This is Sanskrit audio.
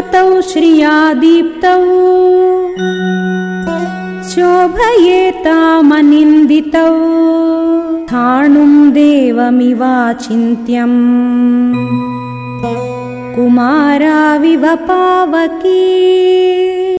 तौ श्रियादीप्तौ। शोभयेतामनिन्दितौ। थाणुम् देवमिवाचिन्त्यम्। कुमाराविव पावकी।